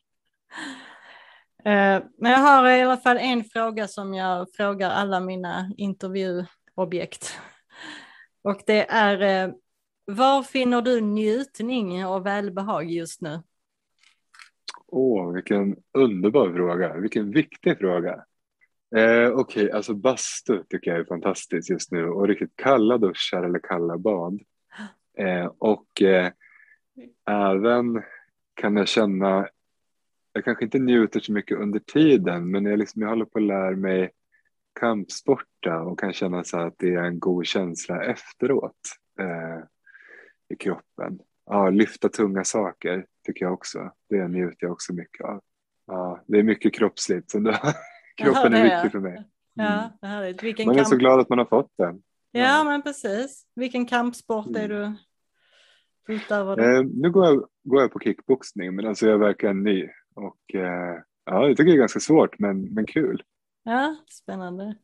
Eh, Men jag har i alla fall en fråga som jag frågar alla mina intervjuobjekt. Och det är, eh, var finner du njutning och välbehag just nu? Åh, vilken underbar fråga. Vilken viktig fråga. Eh, Okej, alltså bastu tycker jag är fantastiskt just nu och riktigt kalla duschar eller kalla bad. Eh, och eh, även kan jag känna, jag kanske inte njuter så mycket under tiden men jag, liksom, jag håller på att lära mig kampsporta och kan känna så att det är en god känsla efteråt eh, i kroppen. Ja, lyfta tunga saker tycker jag också. Det njuter jag också mycket av. Ja, det är mycket kroppsligt. Så det, kroppen det är är. viktig för mig. Ja, det härligt. Vilken Man är kamp... så glad att man har fått den. Ja, men precis. Vilken kampsport är du utövar? Eh, nu går jag, går jag på kickboxning men alltså jag är verkligen ny. Och eh, ja, jag tycker det är ganska svårt men, men kul. Ja, spännande.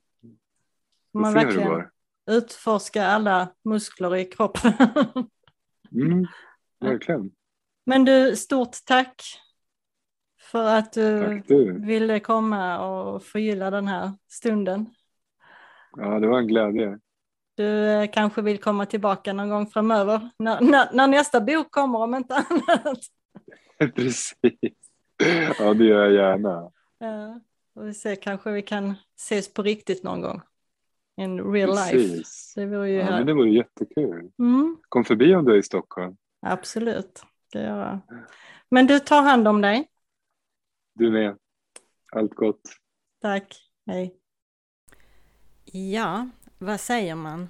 Man får det verkligen utforska alla muskler i kroppen. Mm, verkligen. Men du, stort tack för att du du. ville komma och förgylla den här stunden. Ja, det var en glädje. Du eh, kanske vill komma tillbaka någon gång framöver, när, när, när nästa bok kommer om inte annat. Precis. Ja, det gör jag gärna. Ja, och vi ser, kanske vi kan ses på riktigt någon gång. In real life. Precis. Det vore ju Ja, här. men det vore jättekul. Mm, Kom förbi om du är i Stockholm. absolut, ska jag göra. Men du tar hand om dig. Du med. Allt gott. Tack, hej. Ja, vad säger man?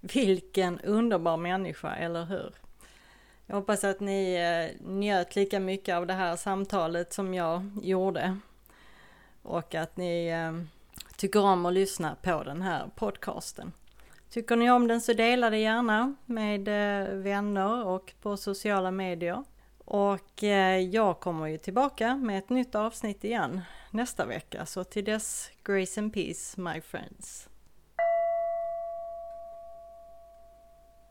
Vilken underbar människa, eller hur? Jag hoppas att ni eh, njöt lika mycket av det här samtalet som jag gjorde. Och att ni eh, tycker om att lyssna på den här podcasten. Tycker ni om den så dela det gärna med eh, vänner och på sociala medier. Och eh, jag kommer ju tillbaka med ett nytt avsnitt igen nästa vecka. Så till dess, grace and peace my friends.